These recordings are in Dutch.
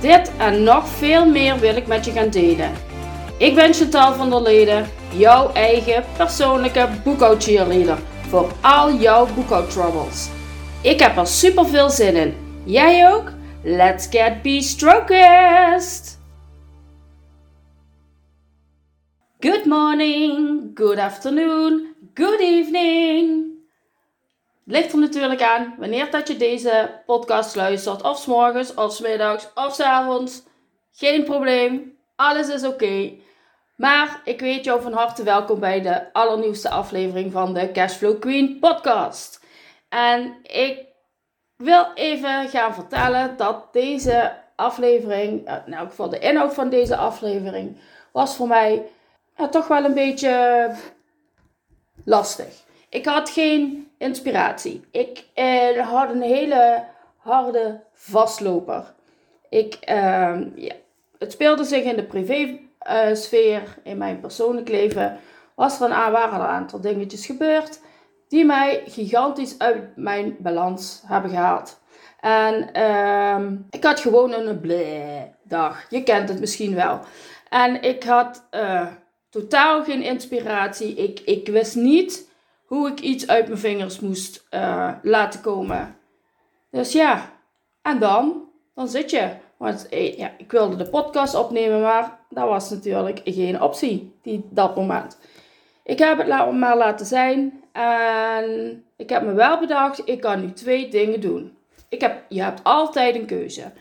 Dit en nog veel meer wil ik met je gaan delen. Ik ben Chantal van der Leden, jouw eigen persoonlijke boekhoudcheerleader voor al jouw boekhoudtroubles. Ik heb er super veel zin in. Jij ook? Let's get be-strokest! Good morning, good afternoon, good evening. Ligt er natuurlijk aan wanneer dat je deze podcast luistert. Of s morgens, of middags, of s avonds. Geen probleem. Alles is oké. Maar ik weet jou van harte welkom bij de allernieuwste aflevering van de Cashflow Queen podcast. En ik wil even gaan vertellen dat deze aflevering, eh, nou voor de inhoud van deze aflevering, was voor mij ja, toch wel een beetje lastig. Ik had geen inspiratie. Ik eh, had een hele harde vastloper. Ik, uh, ja, het speelde zich in de privé-sfeer, in mijn persoonlijk leven. Was er een, waren er een aantal dingetjes gebeurd die mij gigantisch uit mijn balans hebben gehaald. En uh, ik had gewoon een bleh dag. Je kent het misschien wel. En ik had uh, totaal geen inspiratie. Ik, ik wist niet hoe ik iets uit mijn vingers moest uh, laten komen. Dus ja, en dan? Dan zit je. Want eh, ja, ik wilde de podcast opnemen, maar dat was natuurlijk geen optie die dat moment. Ik heb het maar laten zijn en ik heb me wel bedacht, ik kan nu twee dingen doen. Ik heb, je hebt altijd een keuze.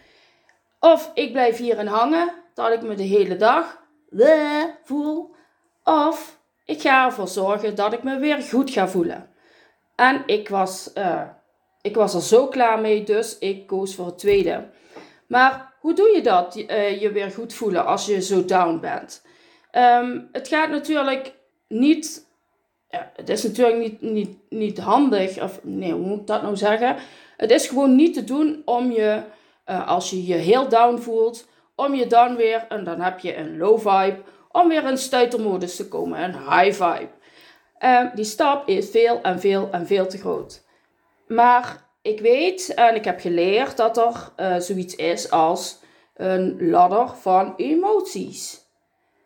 Of ik blijf hierin hangen, dat ik me de hele dag voel. Of ik ga ervoor zorgen dat ik me weer goed ga voelen. En ik was, uh, ik was er zo klaar mee, dus ik koos voor het tweede. Maar hoe doe je dat, je weer goed voelen als je zo down bent? Um, het gaat natuurlijk niet, ja, het is natuurlijk niet, niet, niet handig, of nee, hoe moet ik dat nou zeggen? Het is gewoon niet te doen om je, uh, als je je heel down voelt, om je dan weer, en dan heb je een low vibe, om weer in stuitermodus te komen, een high vibe. Uh, die stap is veel en veel en veel te groot. Maar ik weet en ik heb geleerd dat er uh, zoiets is als een ladder van emoties.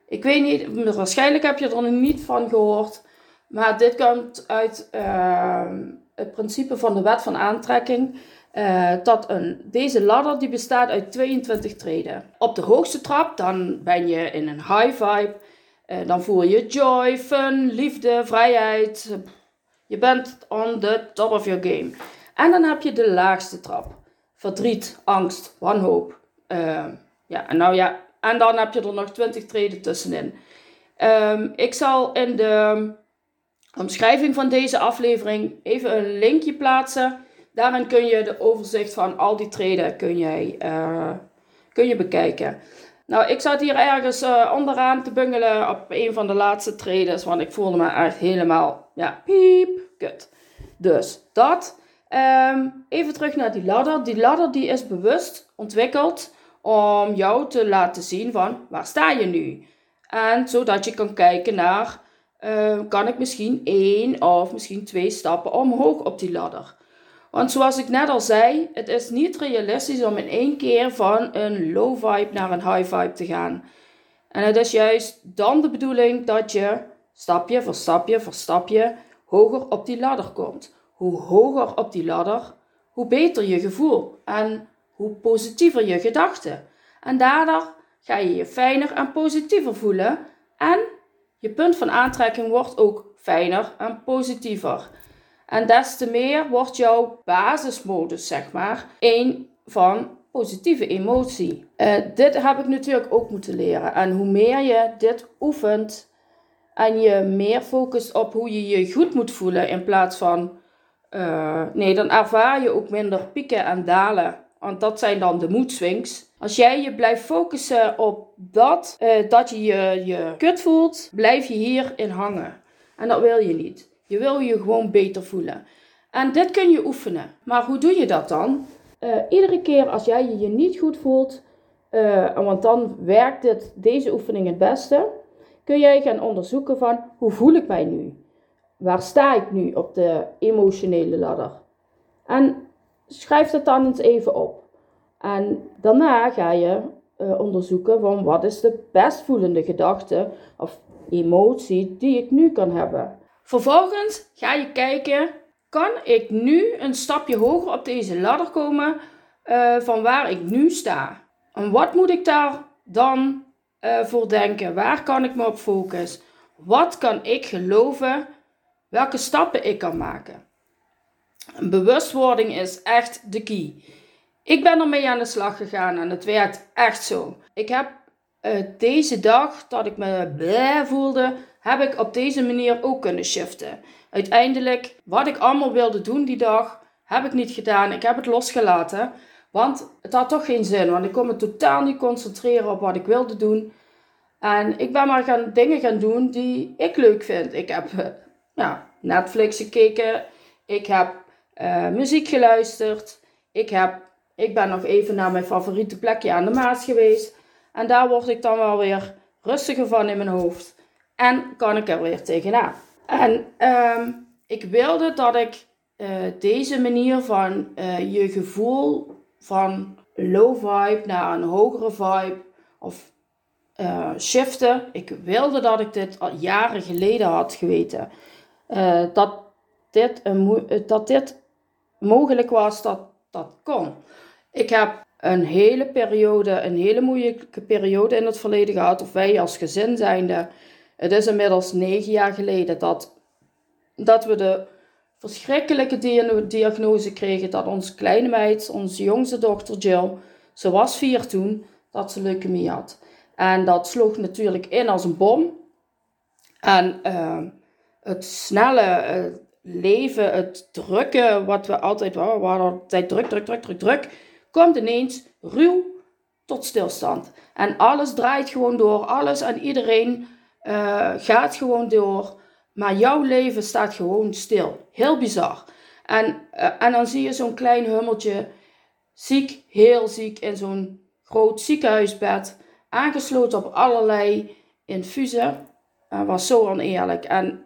Ik weet niet, waarschijnlijk heb je er nog niet van gehoord, maar dit komt uit uh, het principe van de wet van aantrekking. Uh, dat een, deze ladder die bestaat uit 22 treden. Op de hoogste trap dan ben je in een high vibe. Uh, dan voel je joy, fun, liefde, vrijheid. Je bent on the top of your game. En dan heb je de laagste trap. Verdriet, angst, wanhoop. Uh, ja, en nou ja, en dan heb je er nog 20 treden tussenin. Um, ik zal in de omschrijving van deze aflevering even een linkje plaatsen Daarin kun je de overzicht van al die treden kun je, uh, kun je bekijken. Nou, ik zat hier ergens uh, onderaan te bungelen op een van de laatste treden, want ik voelde me echt helemaal, ja, piep, kut. Dus dat. Um, even terug naar die ladder. Die ladder die is bewust ontwikkeld om jou te laten zien van waar sta je nu. En zodat je kan kijken naar, uh, kan ik misschien één of misschien twee stappen omhoog op die ladder. Want zoals ik net al zei, het is niet realistisch om in één keer van een low vibe naar een high vibe te gaan. En het is juist dan de bedoeling dat je stapje voor stapje voor stapje hoger op die ladder komt. Hoe hoger op die ladder, hoe beter je gevoel en hoe positiever je gedachten. En daardoor ga je je fijner en positiever voelen en je punt van aantrekking wordt ook fijner en positiever. En des te meer wordt jouw basismodus, zeg maar, een van positieve emotie. Uh, dit heb ik natuurlijk ook moeten leren. En hoe meer je dit oefent en je meer focust op hoe je je goed moet voelen in plaats van. Uh, nee, dan ervaar je ook minder pieken en dalen. Want dat zijn dan de moedswings. Als jij je blijft focussen op dat, uh, dat je, je je kut voelt, blijf je hierin hangen. En dat wil je niet. Je wil je gewoon beter voelen. En dit kun je oefenen. Maar hoe doe je dat dan? Uh, iedere keer als jij je niet goed voelt, uh, want dan werkt dit, deze oefening het beste, kun jij gaan onderzoeken van hoe voel ik mij nu? Waar sta ik nu op de emotionele ladder? En schrijf dat dan eens even op. En daarna ga je uh, onderzoeken van wat is de best voelende gedachte of emotie die ik nu kan hebben. Vervolgens ga je kijken, kan ik nu een stapje hoger op deze ladder komen uh, van waar ik nu sta? En wat moet ik daar dan uh, voor denken? Waar kan ik me op focussen? Wat kan ik geloven? Welke stappen ik kan maken? Een bewustwording is echt de key. Ik ben ermee aan de slag gegaan en het werkt echt zo. Ik heb uh, deze dag dat ik me blij voelde, heb ik op deze manier ook kunnen shiften. Uiteindelijk, wat ik allemaal wilde doen die dag, heb ik niet gedaan. Ik heb het losgelaten. Want het had toch geen zin, want ik kon me totaal niet concentreren op wat ik wilde doen. En ik ben maar gaan, dingen gaan doen die ik leuk vind. Ik heb uh, ja, Netflix gekeken, ik heb uh, muziek geluisterd, ik, heb, ik ben nog even naar mijn favoriete plekje aan de Maas geweest. En daar word ik dan wel weer rustiger van in mijn hoofd. En kan ik er weer tegenaan. En um, ik wilde dat ik uh, deze manier van uh, je gevoel van low vibe naar een hogere vibe of uh, shiften. Ik wilde dat ik dit al jaren geleden had geweten. Dat, dit een, dat dit mogelijk was, dat dat kon. Ik heb een hele periode, een hele moeilijke periode in het verleden gehad. Of wij als gezin zijnde. Het is inmiddels negen jaar geleden dat, dat we de verschrikkelijke diagnose kregen dat onze kleine meid, onze jongste dochter Jill, ze was vier toen, dat ze leukemie had. En dat sloeg natuurlijk in als een bom. En uh, het snelle uh, leven, het drukke, wat we altijd waren, we altijd druk, druk, druk, druk, druk, komt ineens ruw tot stilstand. En alles draait gewoon door, alles en iedereen uh, gaat gewoon door. Maar jouw leven staat gewoon stil. Heel bizar. En, uh, en dan zie je zo'n klein hummeltje, ziek, heel ziek, in zo'n groot ziekenhuisbed, aangesloten op allerlei infusen. Dat was zo oneerlijk. En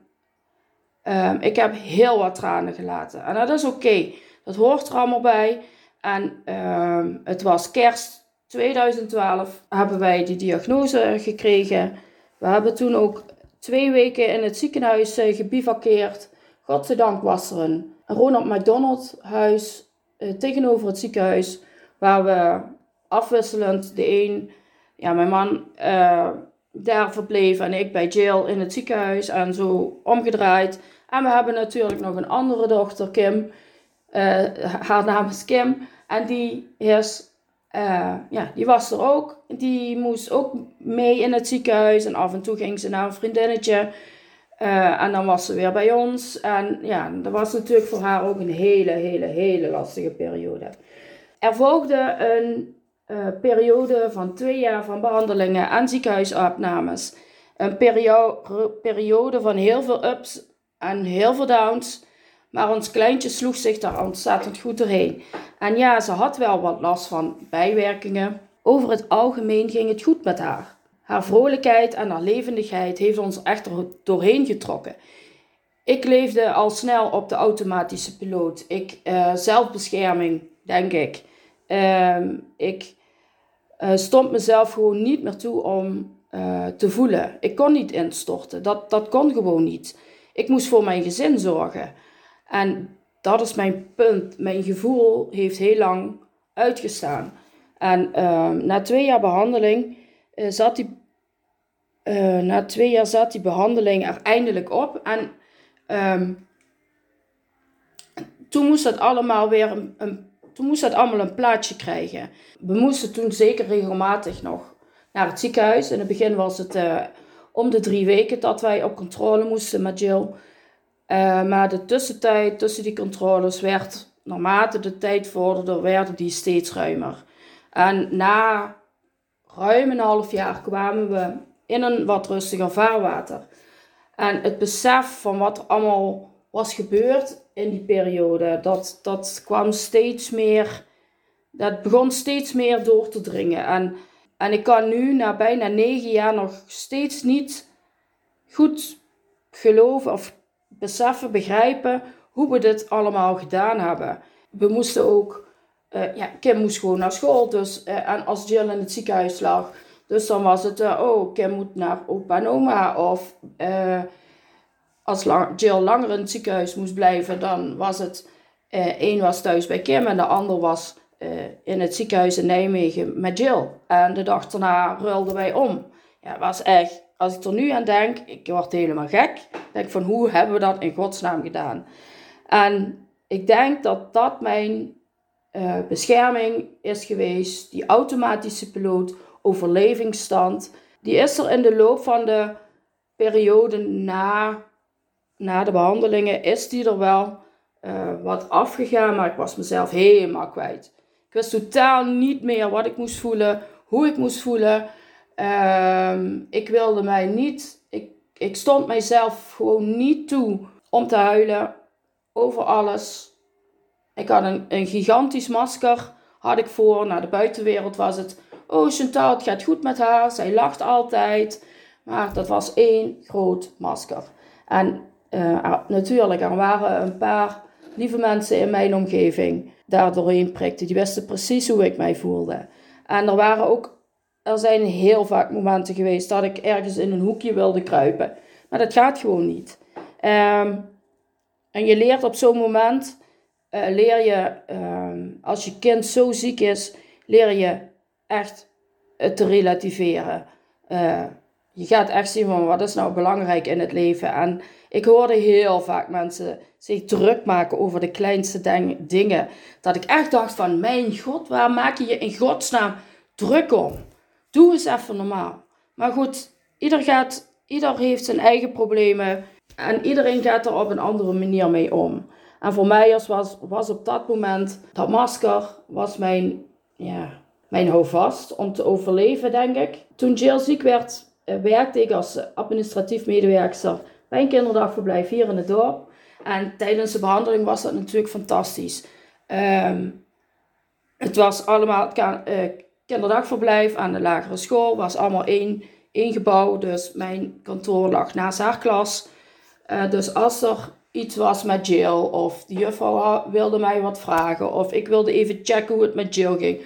um, ik heb heel wat tranen gelaten. En dat is oké. Dat hoort er allemaal bij. En um, het was kerst 2012 hebben wij die diagnose gekregen. We hebben toen ook twee weken in het ziekenhuis uh, gebivakkeerd. Godzijdank was er een Ronald McDonald huis uh, tegenover het ziekenhuis. Waar we afwisselend de een, ja mijn man, uh, daar verbleef en ik bij Jill in het ziekenhuis en zo omgedraaid. En we hebben natuurlijk nog een andere dochter, Kim. haar naam is Kim. En die is uh, ja, die was er ook. Die moest ook mee in het ziekenhuis. En af en toe ging ze naar een vriendinnetje. Uh, en dan was ze weer bij ons. En ja, dat was natuurlijk voor haar ook een hele, hele, hele lastige periode. Er volgde een uh, periode van twee jaar van behandelingen en ziekenhuisopnames. Een perio periode van heel veel ups en heel veel downs. Maar ons kleintje sloeg zich daar ontzettend goed doorheen. En ja, ze had wel wat last van bijwerkingen. Over het algemeen ging het goed met haar. Haar vrolijkheid en haar levendigheid heeft ons echt doorheen getrokken. Ik leefde al snel op de automatische piloot. Ik, uh, zelfbescherming, denk ik. Uh, ik uh, stond mezelf gewoon niet meer toe om uh, te voelen. Ik kon niet instorten. Dat, dat kon gewoon niet. Ik moest voor mijn gezin zorgen. En dat is mijn punt. Mijn gevoel heeft heel lang uitgestaan. En uh, na twee jaar behandeling uh, zat die. Uh, na twee jaar zat die behandeling er eindelijk op. En um, toen moest dat allemaal weer een, toen moest dat allemaal een plaatje krijgen. We moesten toen zeker regelmatig nog naar het ziekenhuis. In het begin was het uh, om de drie weken dat wij op controle moesten met Jill. Uh, maar de tussentijd tussen die controles werd, naarmate de tijd vorderde, werden die steeds ruimer. En na ruim een half jaar kwamen we in een wat rustiger vaarwater. En het besef van wat er allemaal was gebeurd in die periode, dat, dat kwam steeds meer, dat begon steeds meer door te dringen. En, en ik kan nu na bijna negen jaar nog steeds niet goed geloven of beseffen, begrijpen hoe we dit allemaal gedaan hebben. We moesten ook, uh, ja, Kim moest gewoon naar school, dus, uh, en als Jill in het ziekenhuis lag, dus dan was het, uh, oh, Kim moet naar opa en oma, of als Jill langer in het ziekenhuis moest blijven, dan was het, één was thuis bij Kim en de ander was in het ziekenhuis in Nijmegen met Jill. En de dag daarna ruilden wij om. Ja, het was echt als ik er nu aan denk, ik word helemaal gek. Denk van hoe hebben we dat in godsnaam gedaan? En ik denk dat dat mijn uh, bescherming is geweest. Die automatische piloot, overlevingsstand. Die is er in de loop van de periode na, na de behandelingen, is die er wel uh, wat afgegaan. Maar ik was mezelf helemaal kwijt. Ik wist totaal niet meer wat ik moest voelen, hoe ik moest voelen. Um, ik wilde mij niet, ik, stond mijzelf gewoon niet toe om te huilen over alles. Ik had een, een gigantisch masker, had ik voor. Naar de buitenwereld was het, oh Chantal, het gaat goed met haar, zij lacht altijd. Maar dat was één groot masker. En uh, natuurlijk, er waren een paar lieve mensen in mijn omgeving daar doorheen prikten. Die wisten precies hoe ik mij voelde. En er waren ook er zijn heel vaak momenten geweest dat ik ergens in een hoekje wilde kruipen. Maar dat gaat gewoon niet. Um, en je leert op zo'n moment, uh, leer je, um, als je kind zo ziek is, leer je echt het te relativeren. Uh, je gaat echt zien van wat is nou belangrijk in het leven. En ik hoorde heel vaak mensen zich druk maken over de kleinste dingen. Dat ik echt dacht van, mijn god, waar maak je je in godsnaam druk om? Doe eens even normaal. Maar goed, ieder, gaat, ieder heeft zijn eigen problemen. En iedereen gaat er op een andere manier mee om. En voor mij was, was op dat moment dat masker was mijn, ja, mijn houvast om te overleven, denk ik. Toen Jill ziek werd, eh, werkte ik als administratief medewerker bij een kinderdagverblijf hier in het dorp. En tijdens de behandeling was dat natuurlijk fantastisch. Um, het was allemaal, uh, kinderdagverblijf aan de lagere school. was allemaal één, één gebouw. Dus mijn kantoor lag naast haar klas. Uh, dus als er iets was met Jill of de juffrouw wilde mij wat vragen of ik wilde even checken hoe het met Jill ging,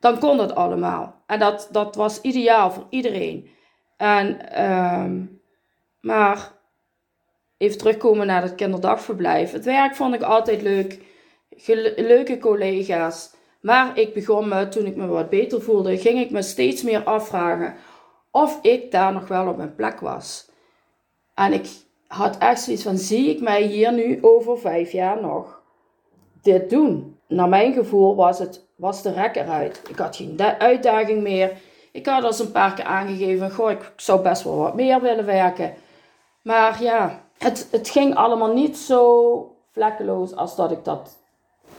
dan kon dat allemaal. En dat, dat was ideaal voor iedereen. En, um, maar even terugkomen naar het kinderdagverblijf. Het werk vond ik altijd leuk. leuke collega's. Maar ik begon me, toen ik me wat beter voelde, ging ik me steeds meer afvragen of ik daar nog wel op mijn plek was. En ik had echt zoiets van, zie ik mij hier nu over vijf jaar nog dit doen? Naar mijn gevoel was, het, was de rek eruit. Ik had geen uitdaging meer. Ik had al een paar keer aangegeven, goh, ik zou best wel wat meer willen werken. Maar ja, het, het ging allemaal niet zo vlekkeloos als dat ik dat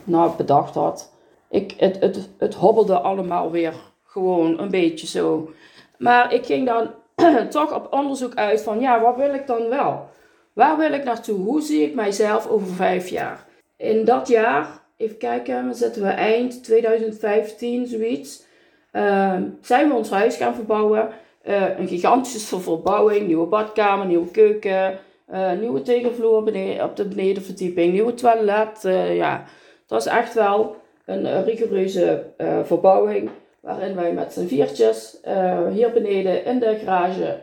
nou bedacht had ik, het, het, het hobbelde allemaal weer gewoon een beetje zo. Maar ik ging dan toch op onderzoek uit van, ja, wat wil ik dan wel? Waar wil ik naartoe? Hoe zie ik mijzelf over vijf jaar? In dat jaar, even kijken, zitten we eind 2015, zoiets. Uh, zijn we ons huis gaan verbouwen. Uh, een gigantische verbouwing, nieuwe badkamer, nieuwe keuken, uh, nieuwe tegelvloer op de benedenverdieping, nieuwe toilet. Uh, ja, dat was echt wel een rigoureuze uh, verbouwing. Waarin wij met z'n viertjes uh, hier beneden in de garage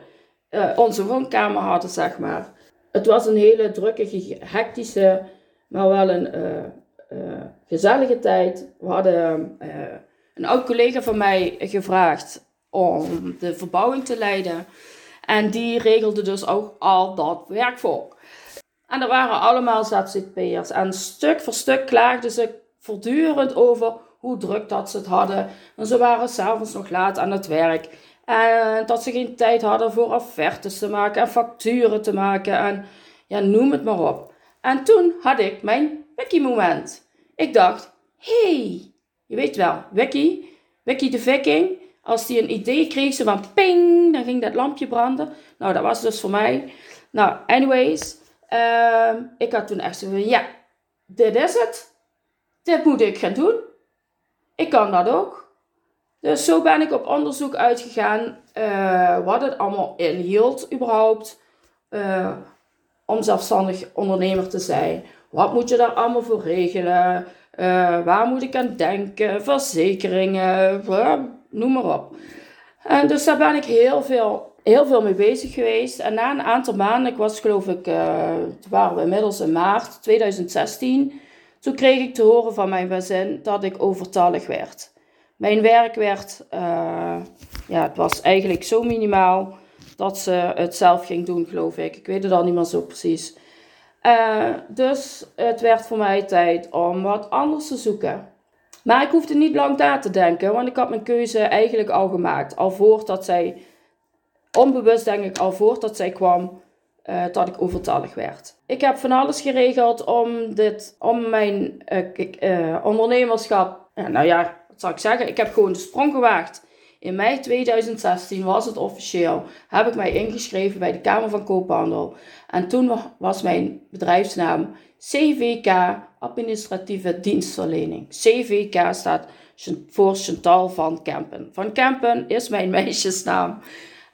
onze woonkamer hadden, zeg maar. Het was een hele drukke, hectische, maar wel een gezellige tijd. We hadden een oud collega van mij gevraagd om de verbouwing te leiden. En die regelde dus ook al dat werkvolk. En er waren allemaal ZZP'ers. En stuk voor stuk klaagden ze voortdurend over hoe druk dat ze het hadden. En ze waren s'avonds nog laat aan het werk. En dat ze geen tijd hadden voor offertes te maken en facturen te maken. En ja, noem het maar op. En toen had ik mijn wiki moment. Ik dacht, hey, je weet wel, Wiki, Wiki de Viking, als die een idee kreeg, ze van ping, dan ging dat lampje branden. Nou, dat was dus voor mij. Nou, anyways, ehm, ik had toen echt zo van, ja, dit is het. Dit moet ik gaan doen. Ik kan dat ook. Dus zo ben ik op onderzoek uitgegaan uh, wat het allemaal inhield überhaupt. Uh, om zelfstandig ondernemer te zijn. Wat moet je daar allemaal voor regelen? Uh, waar moet ik aan denken? Verzekeringen, noem maar op. En dus daar ben ik heel veel, heel veel mee bezig geweest. En na een aantal maanden, ik was geloof ik, waren we inmiddels in maart 2016, toen kreeg ik te horen van mijn gezin dat ik overtallig werd. Mijn werk werd, uh, ja, het was eigenlijk zo minimaal dat ze het zelf ging doen, geloof ik. Ik weet het al niet meer zo precies. Uh, dus het werd voor mij tijd om wat anders te zoeken. Maar ik hoefde niet lang na te denken, want ik had mijn keuze eigenlijk al gemaakt. Al voordat zij, onbewust denk ik, al voordat zij kwam, uh, dat ik overtallig werd. Ik heb van alles geregeld om, dit, om mijn uh, ondernemerschap, nou ja, wat zou ik zeggen, ik heb gewoon de sprong gewaagd. In mei 2016 was het officieel. Heb ik mij ingeschreven bij de Kamer van Koophandel. En toen was mijn bedrijfsnaam CVK Administratieve Dienstverlening. CVK staat voor Chantal van Kempen. Van Kempen is mijn meisjesnaam.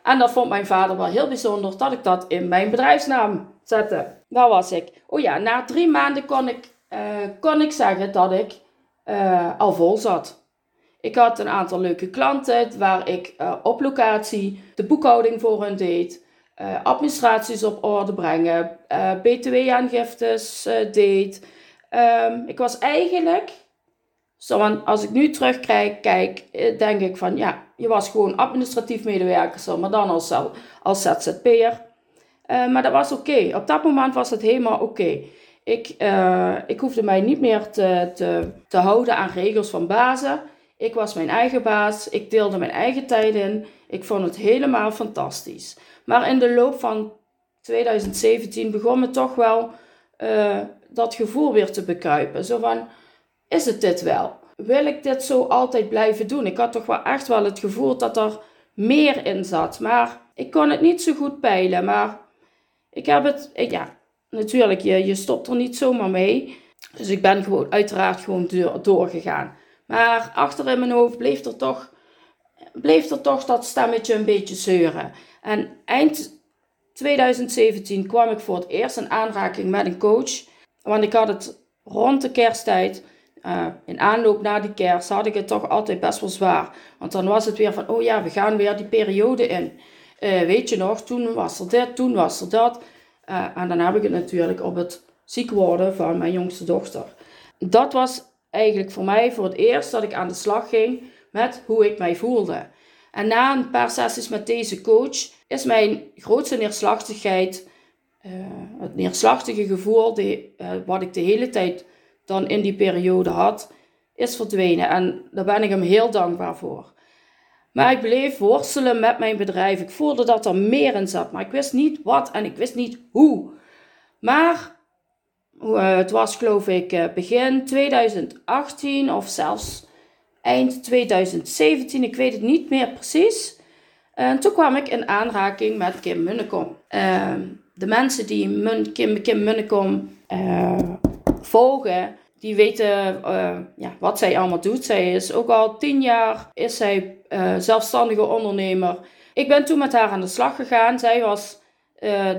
En dat vond mijn vader wel heel bijzonder dat ik dat in mijn bedrijfsnaam zette. Waar was ik? Oh ja, na drie maanden kon ik, uh, kon ik zeggen dat ik uh, al vol zat. Ik had een aantal leuke klanten waar ik uh, op locatie de boekhouding voor hen deed, administraties op orde brengen, btw-aangiftes deed. Um, ik was eigenlijk, zo, als ik nu terugkijk, kijk, denk ik van ja, je was gewoon administratief medewerker, maar dan als, als ZZP'er. maar dat was oké. Op dat moment was het helemaal oké. Ik, ik hoefde mij niet meer te, te, te houden aan regels van bazen. Ik was mijn eigen baas, ik deelde mijn eigen tijd in. Ik vond het helemaal fantastisch. Maar in de loop van 2017 begon me toch wel dat gevoel weer te bekruipen. Zo van, is het dit wel? Wil ik dit zo altijd blijven doen? Ik had toch wel echt wel het gevoel dat er meer in zat. Maar ik kon het niet zo goed peilen. Maar ik heb het, ja, natuurlijk, je, je stopt er niet zomaar mee. Dus ik ben gewoon uiteraard gewoon doorgegaan. Maar achter in mijn hoofd bleef er toch, bleef er toch dat stemmetje een beetje zeuren. En eind 2017 kwam ik voor het eerst in aanraking met een coach. Want ik had het rond de kersttijd, uh, in aanloop na die kerst, had ik het toch altijd best wel zwaar. Want dan was het weer van, oh ja, we gaan weer die periode in. Uh, weet je nog, toen was er dit, toen was er dat. Uh, en dan heb ik het natuurlijk op het ziek worden van mijn jongste dochter. Dat was eigenlijk voor mij voor het eerst dat ik aan de slag ging met hoe ik mij voelde. En na een paar sessies met deze coach is mijn grootste neerslachtigheid, het neerslachtige gevoel die, wat ik de hele tijd dan in die periode had, is verdwenen. En daar ben ik hem heel dankbaar voor. Maar ik bleef worstelen met mijn bedrijf. Ik voelde dat er meer in zat, maar ik wist niet wat en ik wist niet hoe. Maar uh, het was geloof ik uh, begin 2018 of zelfs eind 2017, ik weet het niet meer precies. En toen kwam ik in aanraking met Kim Munnekom. Uh, de mensen die Kim, Kim Munnekom uh, volgen, die weten ja, wat zij allemaal doet. Zij is ook al tien jaar is zij, zelfstandige ondernemer. Ik ben toen met haar aan de slag gegaan. Zij was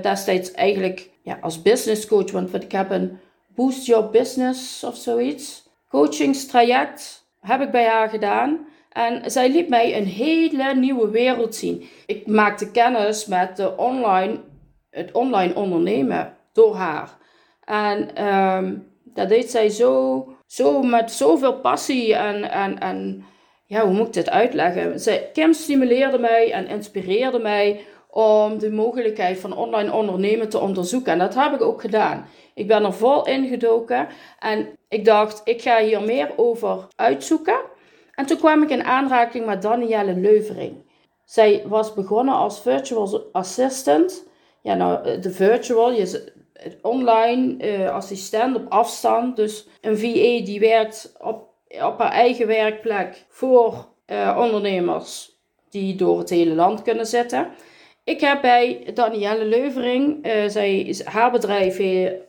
destijds eigenlijk ja, als business coach, want ik heb een Boost Your Business of zoiets. Coachingstraject heb ik bij haar gedaan. En zij liet mij een hele nieuwe wereld zien. Ik maakte kennis met de online, het online ondernemen door haar. En um, dat deed zij zo, zo met zoveel passie en, en, en ja, hoe moet ik dit uitleggen? Zij, Kim stimuleerde mij en inspireerde mij om de mogelijkheid van online ondernemen te onderzoeken. En dat heb ik ook gedaan. Ik ben er vol ingedoken en ik dacht, ik ga hier meer over uitzoeken. En toen kwam ik in aanraking met Danielle Leuvering. Zij was begonnen als virtual assistant. Ja, nou, de virtual, je online uh, assistent op afstand. Dus een VA die werkt op op haar eigen werkplek voor uh, ondernemers die door het hele land kunnen zitten. Ik heb bij Danielle Leuvering, uh, zij, haar bedrijf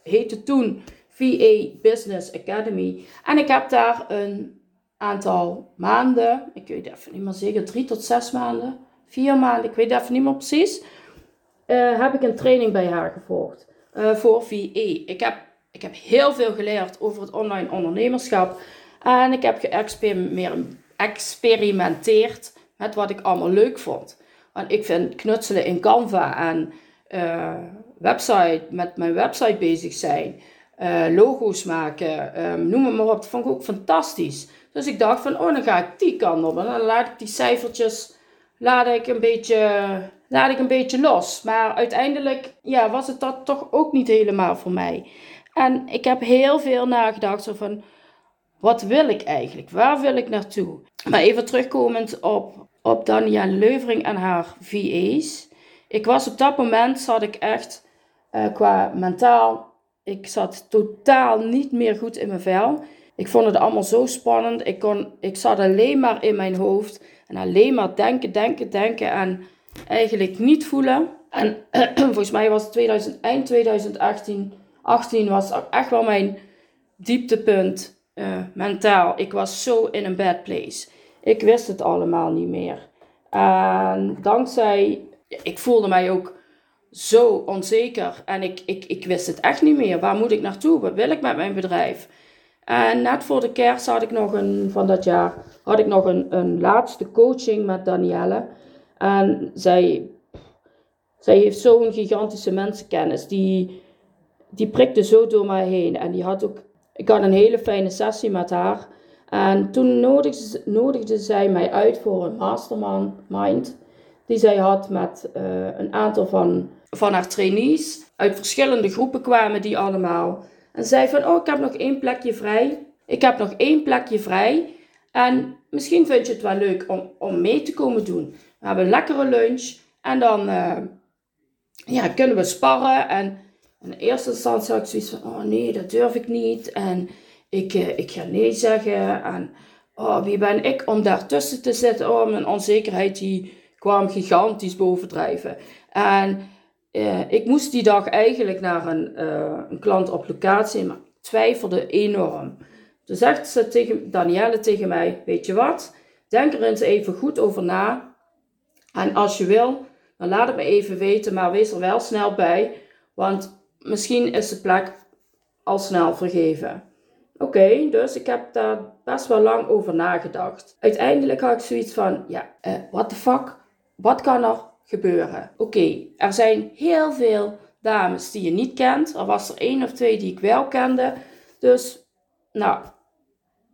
heette toen VA Business Academy. En ik heb daar een aantal maanden, ik weet even niet meer zeker, drie tot zes maanden, vier maanden, ik weet even niet meer precies, heb ik een training bij haar gevolgd uh, voor VA. Ik heb, ik heb heel veel geleerd over het online ondernemerschap en ik heb geëxperimenteerd met wat ik allemaal leuk vond. Want ik vind knutselen in Canva en uh, website, met mijn website bezig zijn, uh, logo's maken, um, noem het maar op, dat vond ik ook fantastisch. Dus ik dacht van, oh, dan ga ik die kant op. En dan laat ik die cijfertjes, laat ik een beetje, laat ik een beetje los. Maar uiteindelijk, ja, was het dat toch ook niet helemaal voor mij. En ik heb heel veel nagedacht van, wat wil ik eigenlijk? Waar wil ik naartoe? Maar even terugkomend op, op Danielle Leuvering en haar VA's. Ik was op dat moment, zat ik echt uh, qua mentaal, ik zat totaal niet meer goed in mijn vel. Ik vond het allemaal zo spannend. Ik, kon, ik zat alleen maar in mijn hoofd. En alleen maar denken, denken, denken. En eigenlijk niet voelen. En volgens mij was het 2000, eind 2018 18 was echt wel mijn dieptepunt uh, mentaal. Ik was zo in een bad place. Ik wist het allemaal niet meer. En dankzij, ik voelde mij ook zo onzeker. En ik, ik, ik wist het echt niet meer. Waar moet ik naartoe? Wat wil ik met mijn bedrijf? En net voor de kerst had ik nog een, van dat jaar, had ik nog een, een laatste coaching met Danielle. En zij, zij heeft zo'n gigantische mensenkennis. Die, die prikte zo door mij heen. En die had ook, ik had een hele fijne sessie met haar. En toen nodigde, zij mij uit voor een mastermind. Die zij had met uh, een aantal van, van haar trainees. Uit verschillende groepen kwamen die allemaal. En zei van, oh, ik heb nog één plekje vrij. Ik heb nog één plekje vrij. En misschien vind je het wel leuk om, om mee te komen doen. We hebben een lekkere lunch. En dan uh, ja, kunnen we sparren. En in eerste instantie had ik zoiets van, oh nee, dat durf ik niet. En ik, uh, ik ga nee zeggen. En oh, wie ben ik om daartussen te zitten? Oh, mijn onzekerheid die kwam gigantisch bovendrijven. En uh, ik moest die dag eigenlijk naar een, een klant op locatie, maar twijfelde enorm. Toen zegt ze tegen Danielle tegen mij: Weet je wat? Denk er eens even goed over na. En als je wil, dan laat het me even weten, maar wees er wel snel bij, want misschien is de plek al snel vergeven. Oké, dus ik heb daar best wel lang over nagedacht. Uiteindelijk had ik zoiets van: Ja, uh, what the fuck? Wat kan er gebeuren. Oké, er zijn heel veel dames die je niet kent. Er was er één of twee die ik wel kende. Dus, nou,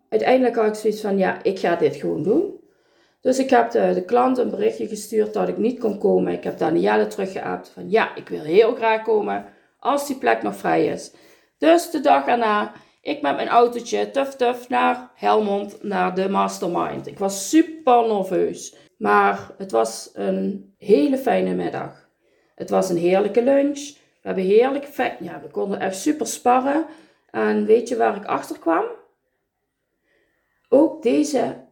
uiteindelijk had ik zoiets van, ja, ik ga dit gewoon doen. Dus ik heb de, klant een berichtje gestuurd dat ik niet kon komen. Ik heb Danielle teruggeappt van, ja, ik wil heel graag komen als die plek nog vrij is. Dus de dag erna, ik met mijn autootje, tuf tuf, naar Helmond, naar de mastermind. Ik was super nerveus. Maar het was een hele fijne middag. Het was een heerlijke lunch. We hebben heerlijk Ja, we konden echt super sparren. En weet je waar ik achter kwam? Ook deze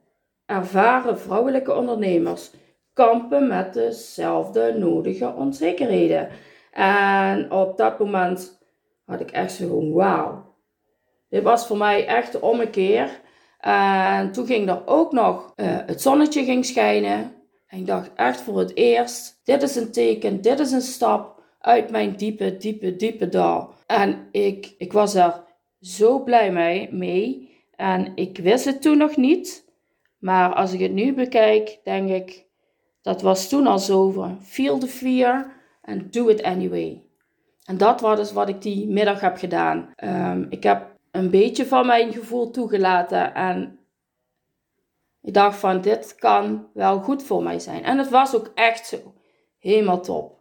ervaren vrouwelijke ondernemers kampen met dezelfde nodige onzekerheden. En op dat moment had ik echt zo wauw. Dit was voor mij echt de ommekeer. En toen ging er ook nog uh, het zonnetje ging schijnen. En ik dacht echt voor het eerst, dit is een teken, dit is een stap uit mijn diepe, diepe, diepe dal. En ik, ik was er zo blij mee. En ik wist het toen nog niet. Maar als ik het nu bekijk, denk ik, dat was toen al zo Feel the fear and do it anyway. En dat was dus wat ik die middag heb gedaan. Um, ik heb een beetje van mijn gevoel toegelaten. En ik dacht van, dit kan wel goed voor mij zijn. En het was ook echt zo. Helemaal top.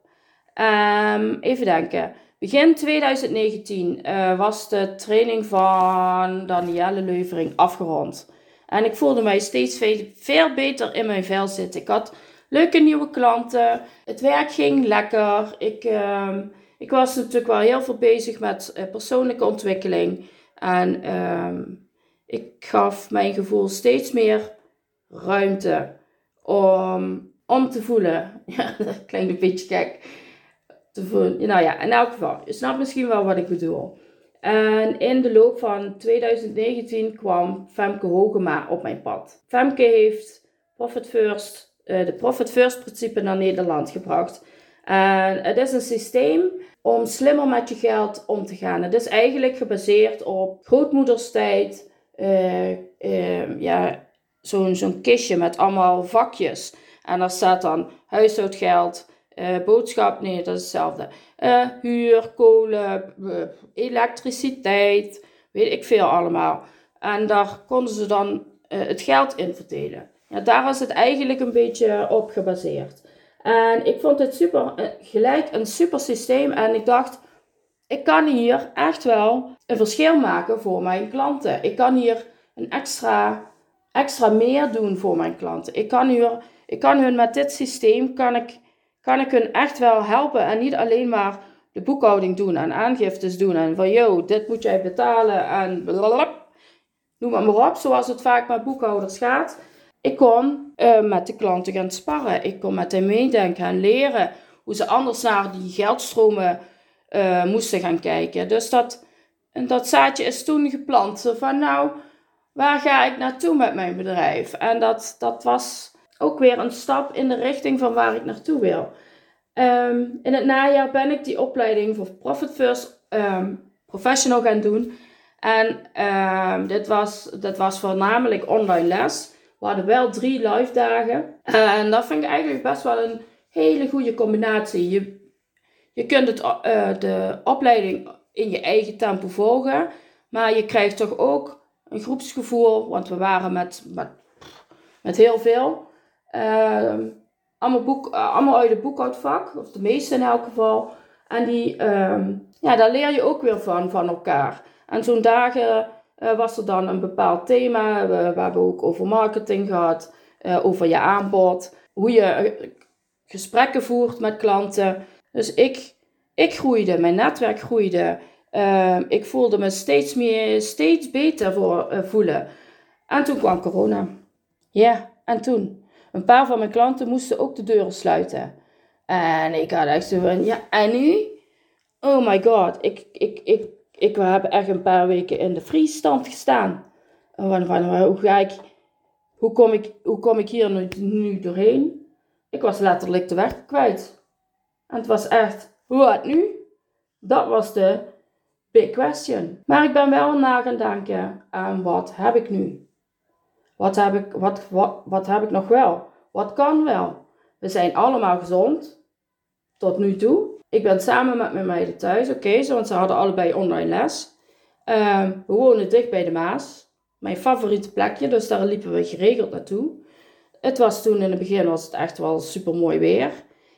Um, even denken. Begin 2019 uh, eh, was de training van Danielle Leuvering afgerond. En ik voelde mij steeds veel, beter in mijn vel zitten. Ik had leuke nieuwe klanten. Het werk ging lekker. Ik, uh, ik was natuurlijk wel heel veel bezig met uh, persoonlijke ontwikkeling. En um, ik gaf mijn gevoel steeds meer ruimte om, om te voelen. Ja, dat klinkt beetje gek. Te voelen. Nou ja, in elk geval, je snapt misschien wel wat ik bedoel. En in de loop van 2019 kwam Femke Hogema op mijn pad. Femke heeft Profit First, uh, de Profit First principe naar Nederland gebracht. En het is een systeem om slimmer met je geld om te gaan. Het is eigenlijk gebaseerd op grootmoederstijd, uh, ja, zo'n zo'n kistje met allemaal vakjes. En daar staat dan huishoudgeld, uh, boodschap, nee, dat is hetzelfde. Uh, huur, kolen, elektriciteit, weet ik veel allemaal. En daar konden ze dan het geld in verdelen. Ja, daar is het eigenlijk een beetje op gebaseerd. En ik vond het super, gelijk een super systeem. En ik dacht, ik kan hier echt wel een verschil maken voor mijn klanten. Ik kan hier een extra, extra meer doen voor mijn klanten. Ik kan, hier, ik kan hun met dit systeem, kan ik, kan ik hun echt wel helpen. En niet alleen maar de boekhouding doen en aangiftes doen. En van, yo, dit moet jij betalen en blablabla. Noem maar, maar op, zoals het vaak met boekhouders gaat. Ik kon uh, met de klanten gaan sparren. Ik kon met hen meedenken en leren hoe ze anders naar die geldstromen uh, moesten gaan kijken. Dus dat, dat zaadje is toen geplant. Van nou, waar ga ik naartoe met mijn bedrijf? En dat, dat was ook weer een stap in de richting van waar ik naartoe wil. Um, in het najaar ben ik die opleiding voor Profit First um, Professional gaan doen. En um, dit, was, dit was voornamelijk online les. We hadden wel drie live dagen. En dat vind ik eigenlijk best wel een hele goede combinatie. Je, je kunt het, uh, de opleiding in je eigen tempo volgen. Maar je krijgt toch ook een groepsgevoel. Want we waren met, met, met heel veel. Uh, allemaal, boek, uh, allemaal uit het boekhoudvak. Of de meeste in elk geval. En die, uh, ja, daar leer je ook weer van, van elkaar. En zo'n dagen uh, was er dan een bepaald thema. We, we hebben ook over marketing gehad. Uh, over je aanbod. Hoe je gesprekken voert met klanten. Dus ik, ik groeide, mijn netwerk groeide. Uh, ik voelde me steeds meer, steeds beter voor, voelen. En toen kwam corona. Ja, en toen. Een paar van mijn klanten moesten ook de deuren sluiten. En ik had echt zo van, ja, en nu? Oh my god, ik, ik, ik, ik heb echt een paar weken in de vriesstand gestaan. En van, van, hoe ga ik, hoe kom ik, hoe kom ik hier nu, nu doorheen? Ik was letterlijk de weg kwijt. En het was echt, wat nu? Dat was de big question. Maar ik ben wel na gaan denken aan wat heb ik nu? Wat heb ik, wat, wat, wat heb ik nog wel? Wat kan wel? We zijn allemaal gezond. Tot nu toe. Ik ben samen met mijn meiden thuis. Oké, want ze hadden allebei online les. Uh, we wonen dicht bij de Maas. Mijn favoriete plekje, dus daar liepen we geregeld naartoe. Het was toen in het begin was het echt wel super mooi weer.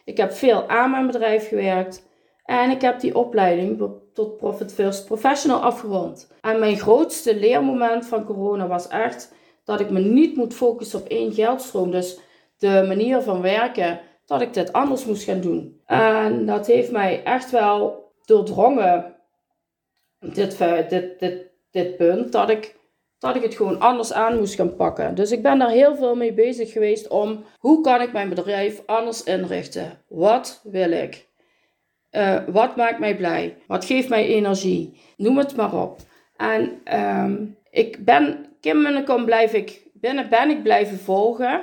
Ik heb veel aan mijn bedrijf gewerkt. En ik heb die opleiding tot Profit First Professional afgerond. En mijn grootste leermoment van corona was echt dat ik me niet moet focussen op één geldstroom. Dus de manier van werken, dat ik dit anders moest gaan doen. En dat heeft mij echt wel doordrongen, dit, dit, dit, dit punt, dat ik, dat ik het gewoon anders aan moest gaan pakken. Dus ik ben daar heel veel mee bezig geweest om hoe kan ik mijn bedrijf anders inrichten? Wat wil ik? Uh, wat maakt mij blij? Wat geeft mij energie? Noem het maar op. En um, ik ben, Kim Munnekom blijf ik, binnen ben ik blijven volgen.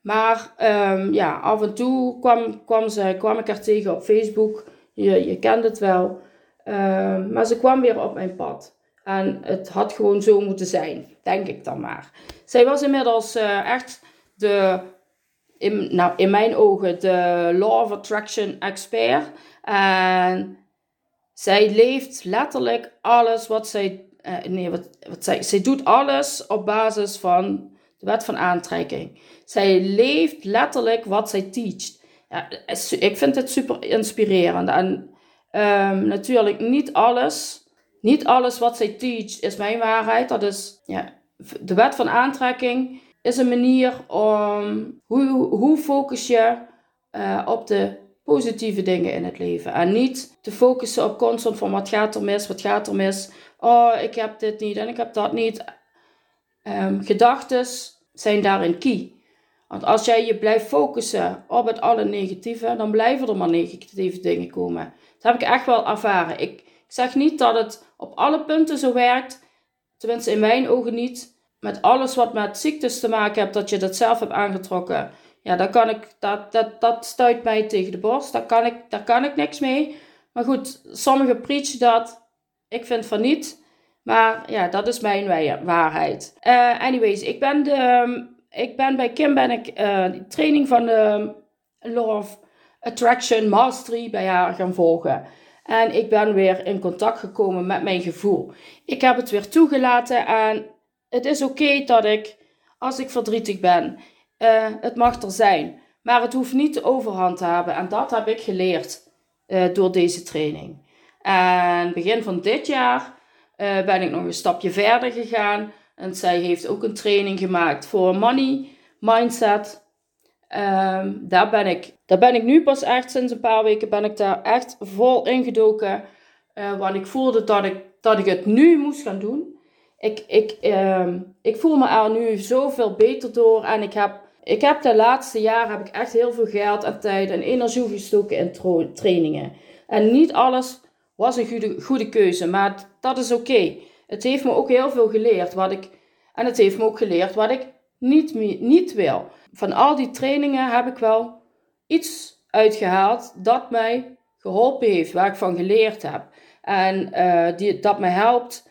Maar um, ja, af en toe kwam, kwam, ze, kwam ik haar tegen op Facebook. Je, je kent het wel. Um, maar ze kwam weer op mijn pad. En het had gewoon zo moeten zijn, denk ik dan maar. Zij was inmiddels uh, echt de, in, nou, in mijn ogen, de Law of Attraction expert. En zij leeft letterlijk alles wat zij. Uh, nee, wat, wat zij. Zij doet alles op basis van de wet van aantrekking. Zij leeft letterlijk wat zij teacht. Ja, ik vind het super inspirerend. En um, natuurlijk niet alles, niet alles wat zij teacht is mijn waarheid. Dat is, ja, de wet van aantrekking is een manier om, hoe, hoe focus je uh, op de positieve dingen in het leven. En niet te focussen op constant van wat gaat er mis, wat gaat er mis. Oh, ik heb dit niet en ik heb dat niet. Um, Gedachten zijn daarin key. Want als jij je blijft focussen op het alle negatieve, dan blijven er maar negatieve dingen komen. Dat heb ik echt wel ervaren. Ik, zeg niet dat het op alle punten zo werkt, tenminste in mijn ogen niet. Met alles wat met ziektes te maken heeft, dat je dat zelf hebt aangetrokken. Ja, dat, kan ik, dat, dat, dat stuit mij tegen de borst. Daar kan, ik, daar kan ik niks mee. Maar goed, sommigen preachen dat. Ik vind van niet. Maar ja, dat is mijn waarheid. Uh, anyways, ik ben, de, ik ben bij Kim ben ik uh, training van de Law of Attraction Mastery bij haar gaan volgen. En ik ben weer in contact gekomen met mijn gevoel. Ik heb het weer toegelaten en het is oké dat ik, als ik verdrietig ben, uh, het mag er zijn. Maar het hoeft niet de overhand te hebben. En dat heb ik geleerd door deze training. En begin van dit jaar uh, ben ik nog een stapje verder gegaan. En zij heeft ook een training gemaakt voor money mindset. Um, daar, ben ik, daar ben ik nu pas echt sinds een paar weken ben ik daar echt vol ingedoken. Uh, want ik voelde dat ik, dat ik het nu moest gaan doen. Ik, ik, uh, ik voel me er nu zoveel beter door. En ik heb, ik heb de laatste jaren heb ik echt heel veel geld en tijd en energie gestoken in trainingen. En niet alles was een goede, goede keuze, maar dat is oké. Het heeft me ook heel veel geleerd wat ik, en het heeft me ook geleerd wat ik niet, niet wil. Van al die trainingen heb ik wel iets uitgehaald dat mij geholpen heeft, waar ik van geleerd heb. En uh, die, dat me helpt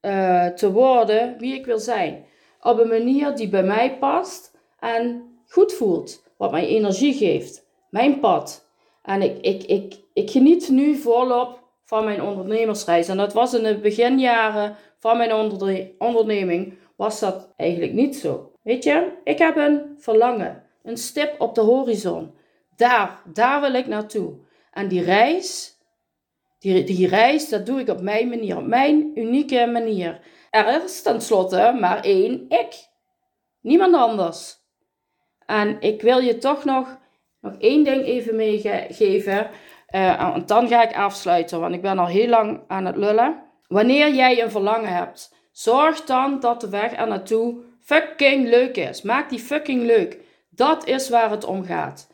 uh, te worden wie ik wil zijn. Op een manier die bij mij past en goed voelt. Wat mij energie geeft. Mijn pad. En ik, ik, ik, ik geniet nu volop van mijn ondernemersreis. En dat was in de beginjaren van mijn onderneming, was dat eigenlijk niet zo. Weet je, ik heb een verlangen, een stip op de horizon. Daar, daar wil ik naartoe. En die reis, die, die reis, dat doe ik op mijn manier, op mijn unieke manier. Er is tenslotte maar één ik. Niemand anders. En ik wil je toch nog, nog één ding even meegeven. Uh, dan ga ik afsluiten, want ik ben al heel lang aan het lullen. Wanneer jij een verlangen hebt, zorg dan dat de weg er naartoe fucking leuk is. Maak die fucking leuk. Dat is waar het om gaat.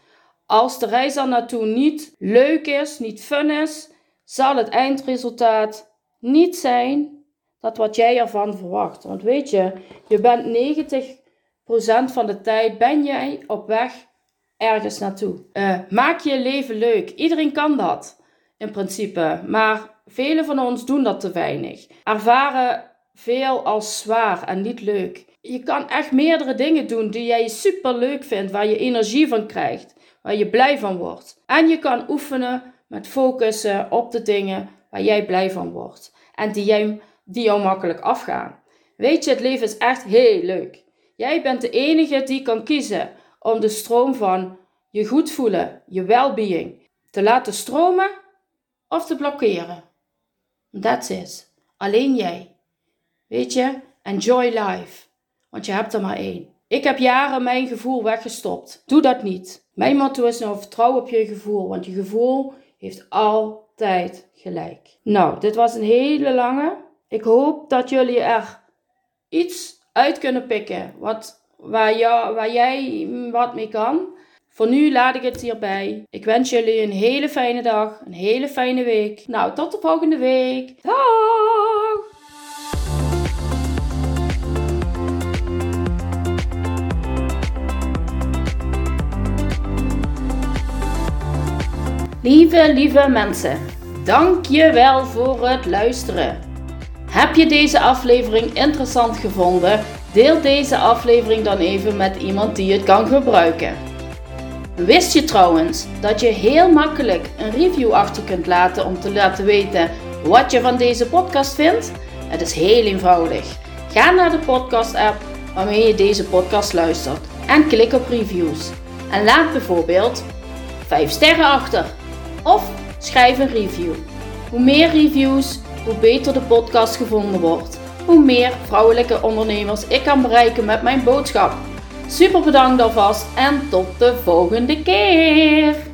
Als de reis er naartoe niet leuk is, niet fun is, zal het eindresultaat niet zijn dat wat jij ervan verwacht. Want weet je, je bent 90% van de tijd ben jij op weg ergens naartoe. Uh, maak je leven leuk. Iedereen kan dat in principe. Maar velen van ons doen dat te weinig. Ervaren veel als zwaar en niet leuk. Je kan echt meerdere dingen doen die jij super leuk vindt, waar je energie van krijgt, waar je blij van wordt. En je kan oefenen met focussen op de dingen waar jij blij van wordt en die, jij, die jou makkelijk afgaan. Weet je, het leven is echt heel leuk. Jij bent de enige die kan kiezen om de stroom van je goed voelen, je well-being, te laten stromen of te blokkeren. That's it. Alleen jij. Weet je, enjoy life. Want je hebt er maar één. Ik heb jaren mijn gevoel weggestopt. Doe dat niet. Mijn motto is nou vertrouw op je gevoel, want je gevoel heeft altijd gelijk. Nou, dit was een hele lange. Ik hoop dat jullie er iets uit kunnen pikken wat, waar, jij wat mee kan. Voor nu laat ik het hierbij. Ik wens jullie een hele fijne dag, een hele fijne week. Nou, tot de volgende week. Dag! Lieve, lieve mensen, dank je wel voor het luisteren. Heb je deze aflevering interessant gevonden? Deel deze aflevering dan even met iemand die het kan gebruiken. Wist je trouwens dat je heel makkelijk een review achter kunt laten om te laten weten wat je van deze podcast vindt? Het is heel eenvoudig. Ga naar de podcast app waarmee je deze podcast luistert en klik op reviews. En laat bijvoorbeeld 5 sterren achter of schrijf een review. Hoe meer reviews, hoe beter de podcast gevonden wordt. Hoe meer vrouwelijke ondernemers ik kan bereiken met mijn boodschap. Super bedankt alvast en tot de volgende keer!